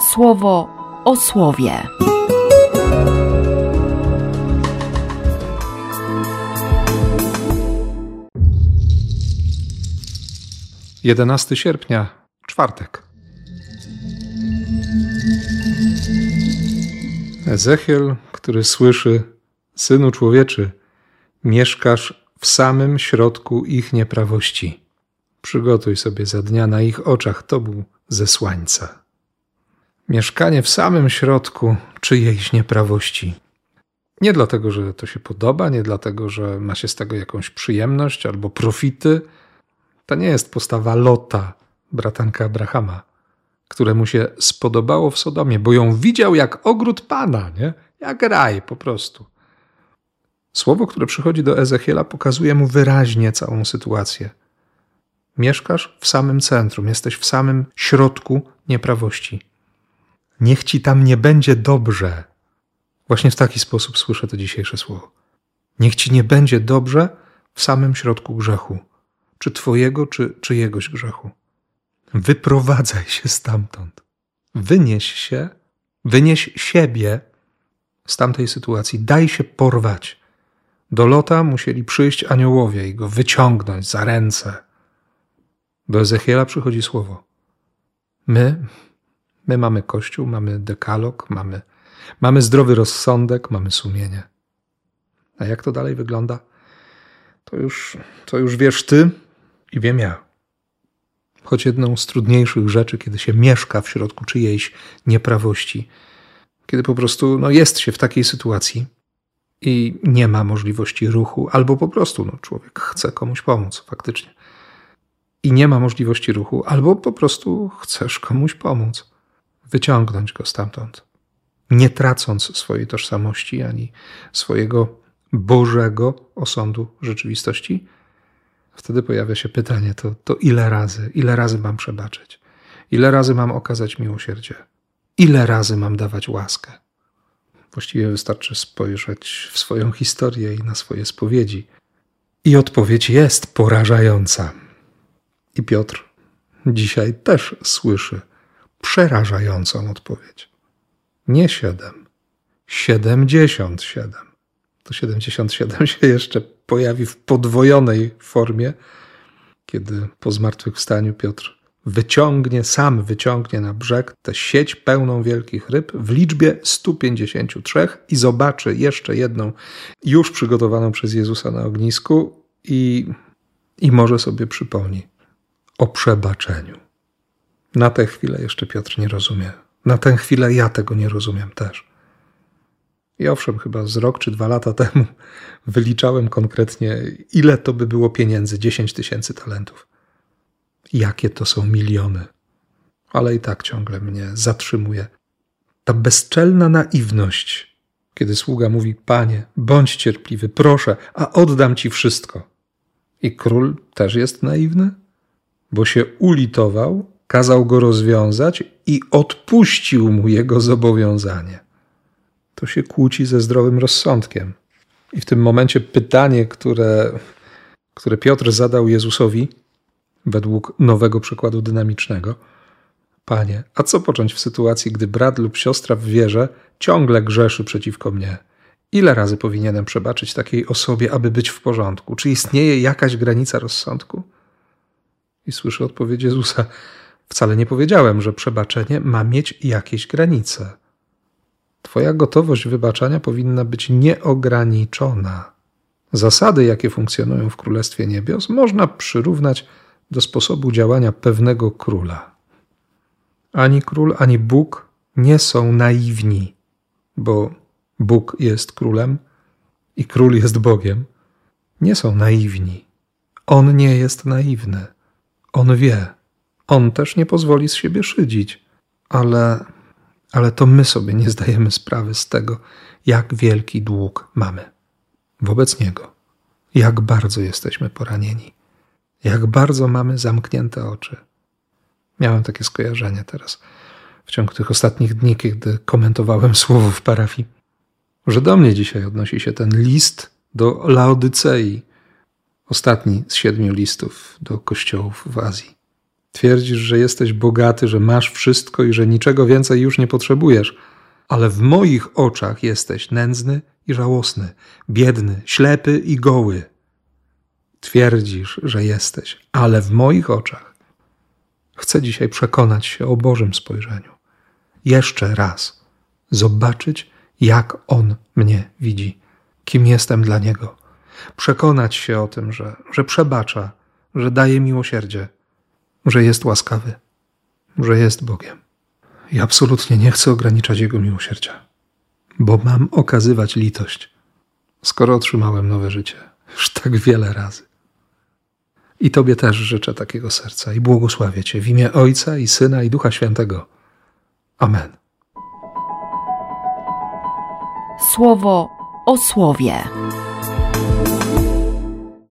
słowo o słowie. 11 sierpnia, czwartek. Ezechiel, który słyszy: Synu człowieczy, mieszkasz w samym środku ich nieprawości. Przygotuj sobie za dnia na ich oczach tobu ze słańca. Mieszkanie w samym środku czyjejś nieprawości. Nie dlatego, że to się podoba, nie dlatego, że ma się z tego jakąś przyjemność albo profity. To nie jest postawa Lota, bratanka Abrahama, któremu się spodobało w Sodomie, bo ją widział jak ogród Pana, nie? jak raj po prostu. Słowo, które przychodzi do Ezechiela, pokazuje mu wyraźnie całą sytuację. Mieszkasz w samym centrum, jesteś w samym środku nieprawości. Niech ci tam nie będzie dobrze. Właśnie w taki sposób słyszę to dzisiejsze słowo. Niech ci nie będzie dobrze w samym środku grzechu, czy twojego, czy czyjegoś grzechu. Wyprowadzaj się stamtąd. Wynieś się, wynieś siebie z tamtej sytuacji. Daj się porwać. Do Lota musieli przyjść aniołowie i go wyciągnąć za ręce. Do Ezechiela przychodzi słowo. My, my mamy Kościół, mamy dekalog, mamy, mamy zdrowy rozsądek, mamy sumienie. A jak to dalej wygląda? To już, to już wiesz ty i wiem ja. Choć jedną z trudniejszych rzeczy, kiedy się mieszka w środku czyjejś nieprawości, kiedy po prostu no, jest się w takiej sytuacji, i nie ma możliwości ruchu, albo po prostu no, człowiek chce komuś pomóc faktycznie. I nie ma możliwości ruchu, albo po prostu chcesz komuś pomóc, wyciągnąć go stamtąd, nie tracąc swojej tożsamości ani swojego Bożego osądu rzeczywistości. Wtedy pojawia się pytanie: to, to ile razy, ile razy mam przebaczyć? Ile razy mam okazać miłosierdzie? Ile razy mam dawać łaskę? Właściwie wystarczy spojrzeć w swoją historię i na swoje spowiedzi. I odpowiedź jest porażająca. I Piotr dzisiaj też słyszy przerażającą odpowiedź. Nie siedem, siedemdziesiąt siedem. To siedemdziesiąt siedem się jeszcze pojawi w podwojonej formie, kiedy po zmartwychwstaniu Piotr wyciągnie, sam wyciągnie na brzeg tę sieć pełną wielkich ryb w liczbie 153 i zobaczy jeszcze jedną, już przygotowaną przez Jezusa na ognisku i, i może sobie przypomni o przebaczeniu. Na tę chwilę jeszcze Piotr nie rozumie. Na tę chwilę ja tego nie rozumiem też. I owszem, chyba z rok czy dwa lata temu wyliczałem konkretnie, ile to by było pieniędzy 10 tysięcy talentów jakie to są miliony. Ale i tak ciągle mnie zatrzymuje. Ta bezczelna naiwność, kiedy sługa mówi: Panie, bądź cierpliwy, proszę, a oddam ci wszystko. I król też jest naiwny, bo się ulitował, kazał go rozwiązać i odpuścił mu jego zobowiązanie. To się kłóci ze zdrowym rozsądkiem. I w tym momencie pytanie, które, które Piotr zadał Jezusowi, według nowego przykładu dynamicznego. Panie, a co począć w sytuacji, gdy brat lub siostra w wierze ciągle grzeszy przeciwko mnie? Ile razy powinienem przebaczyć takiej osobie, aby być w porządku? Czy istnieje jakaś granica rozsądku? I słyszę odpowiedź Jezusa: Wcale nie powiedziałem, że przebaczenie ma mieć jakieś granice. Twoja gotowość wybaczania powinna być nieograniczona. Zasady, jakie funkcjonują w Królestwie Niebios, można przyrównać do sposobu działania pewnego króla. Ani król, ani Bóg nie są naiwni, bo Bóg jest królem i król jest Bogiem. Nie są naiwni. On nie jest naiwny. On wie. On też nie pozwoli z siebie szydzić, ale, ale to my sobie nie zdajemy sprawy z tego, jak wielki dług mamy wobec Niego, jak bardzo jesteśmy poranieni jak bardzo mamy zamknięte oczy. Miałem takie skojarzenie teraz w ciągu tych ostatnich dni, kiedy komentowałem słowo w parafii, że do mnie dzisiaj odnosi się ten list do Laodycei, ostatni z siedmiu listów do kościołów w Azji. Twierdzisz, że jesteś bogaty, że masz wszystko i że niczego więcej już nie potrzebujesz, ale w moich oczach jesteś nędzny i żałosny, biedny, ślepy i goły. Twierdzisz, że jesteś, ale w moich oczach chcę dzisiaj przekonać się o Bożym spojrzeniu. Jeszcze raz zobaczyć, jak On mnie widzi, kim jestem dla Niego. Przekonać się o tym, że, że przebacza, że daje miłosierdzie, że jest łaskawy, że jest Bogiem. I absolutnie nie chcę ograniczać Jego miłosierdzia, bo mam okazywać litość, skoro otrzymałem nowe życie już tak wiele razy. I Tobie też życzę takiego serca i błogosławię Cię w imię Ojca i Syna i Ducha Świętego. Amen. Słowo o słowie.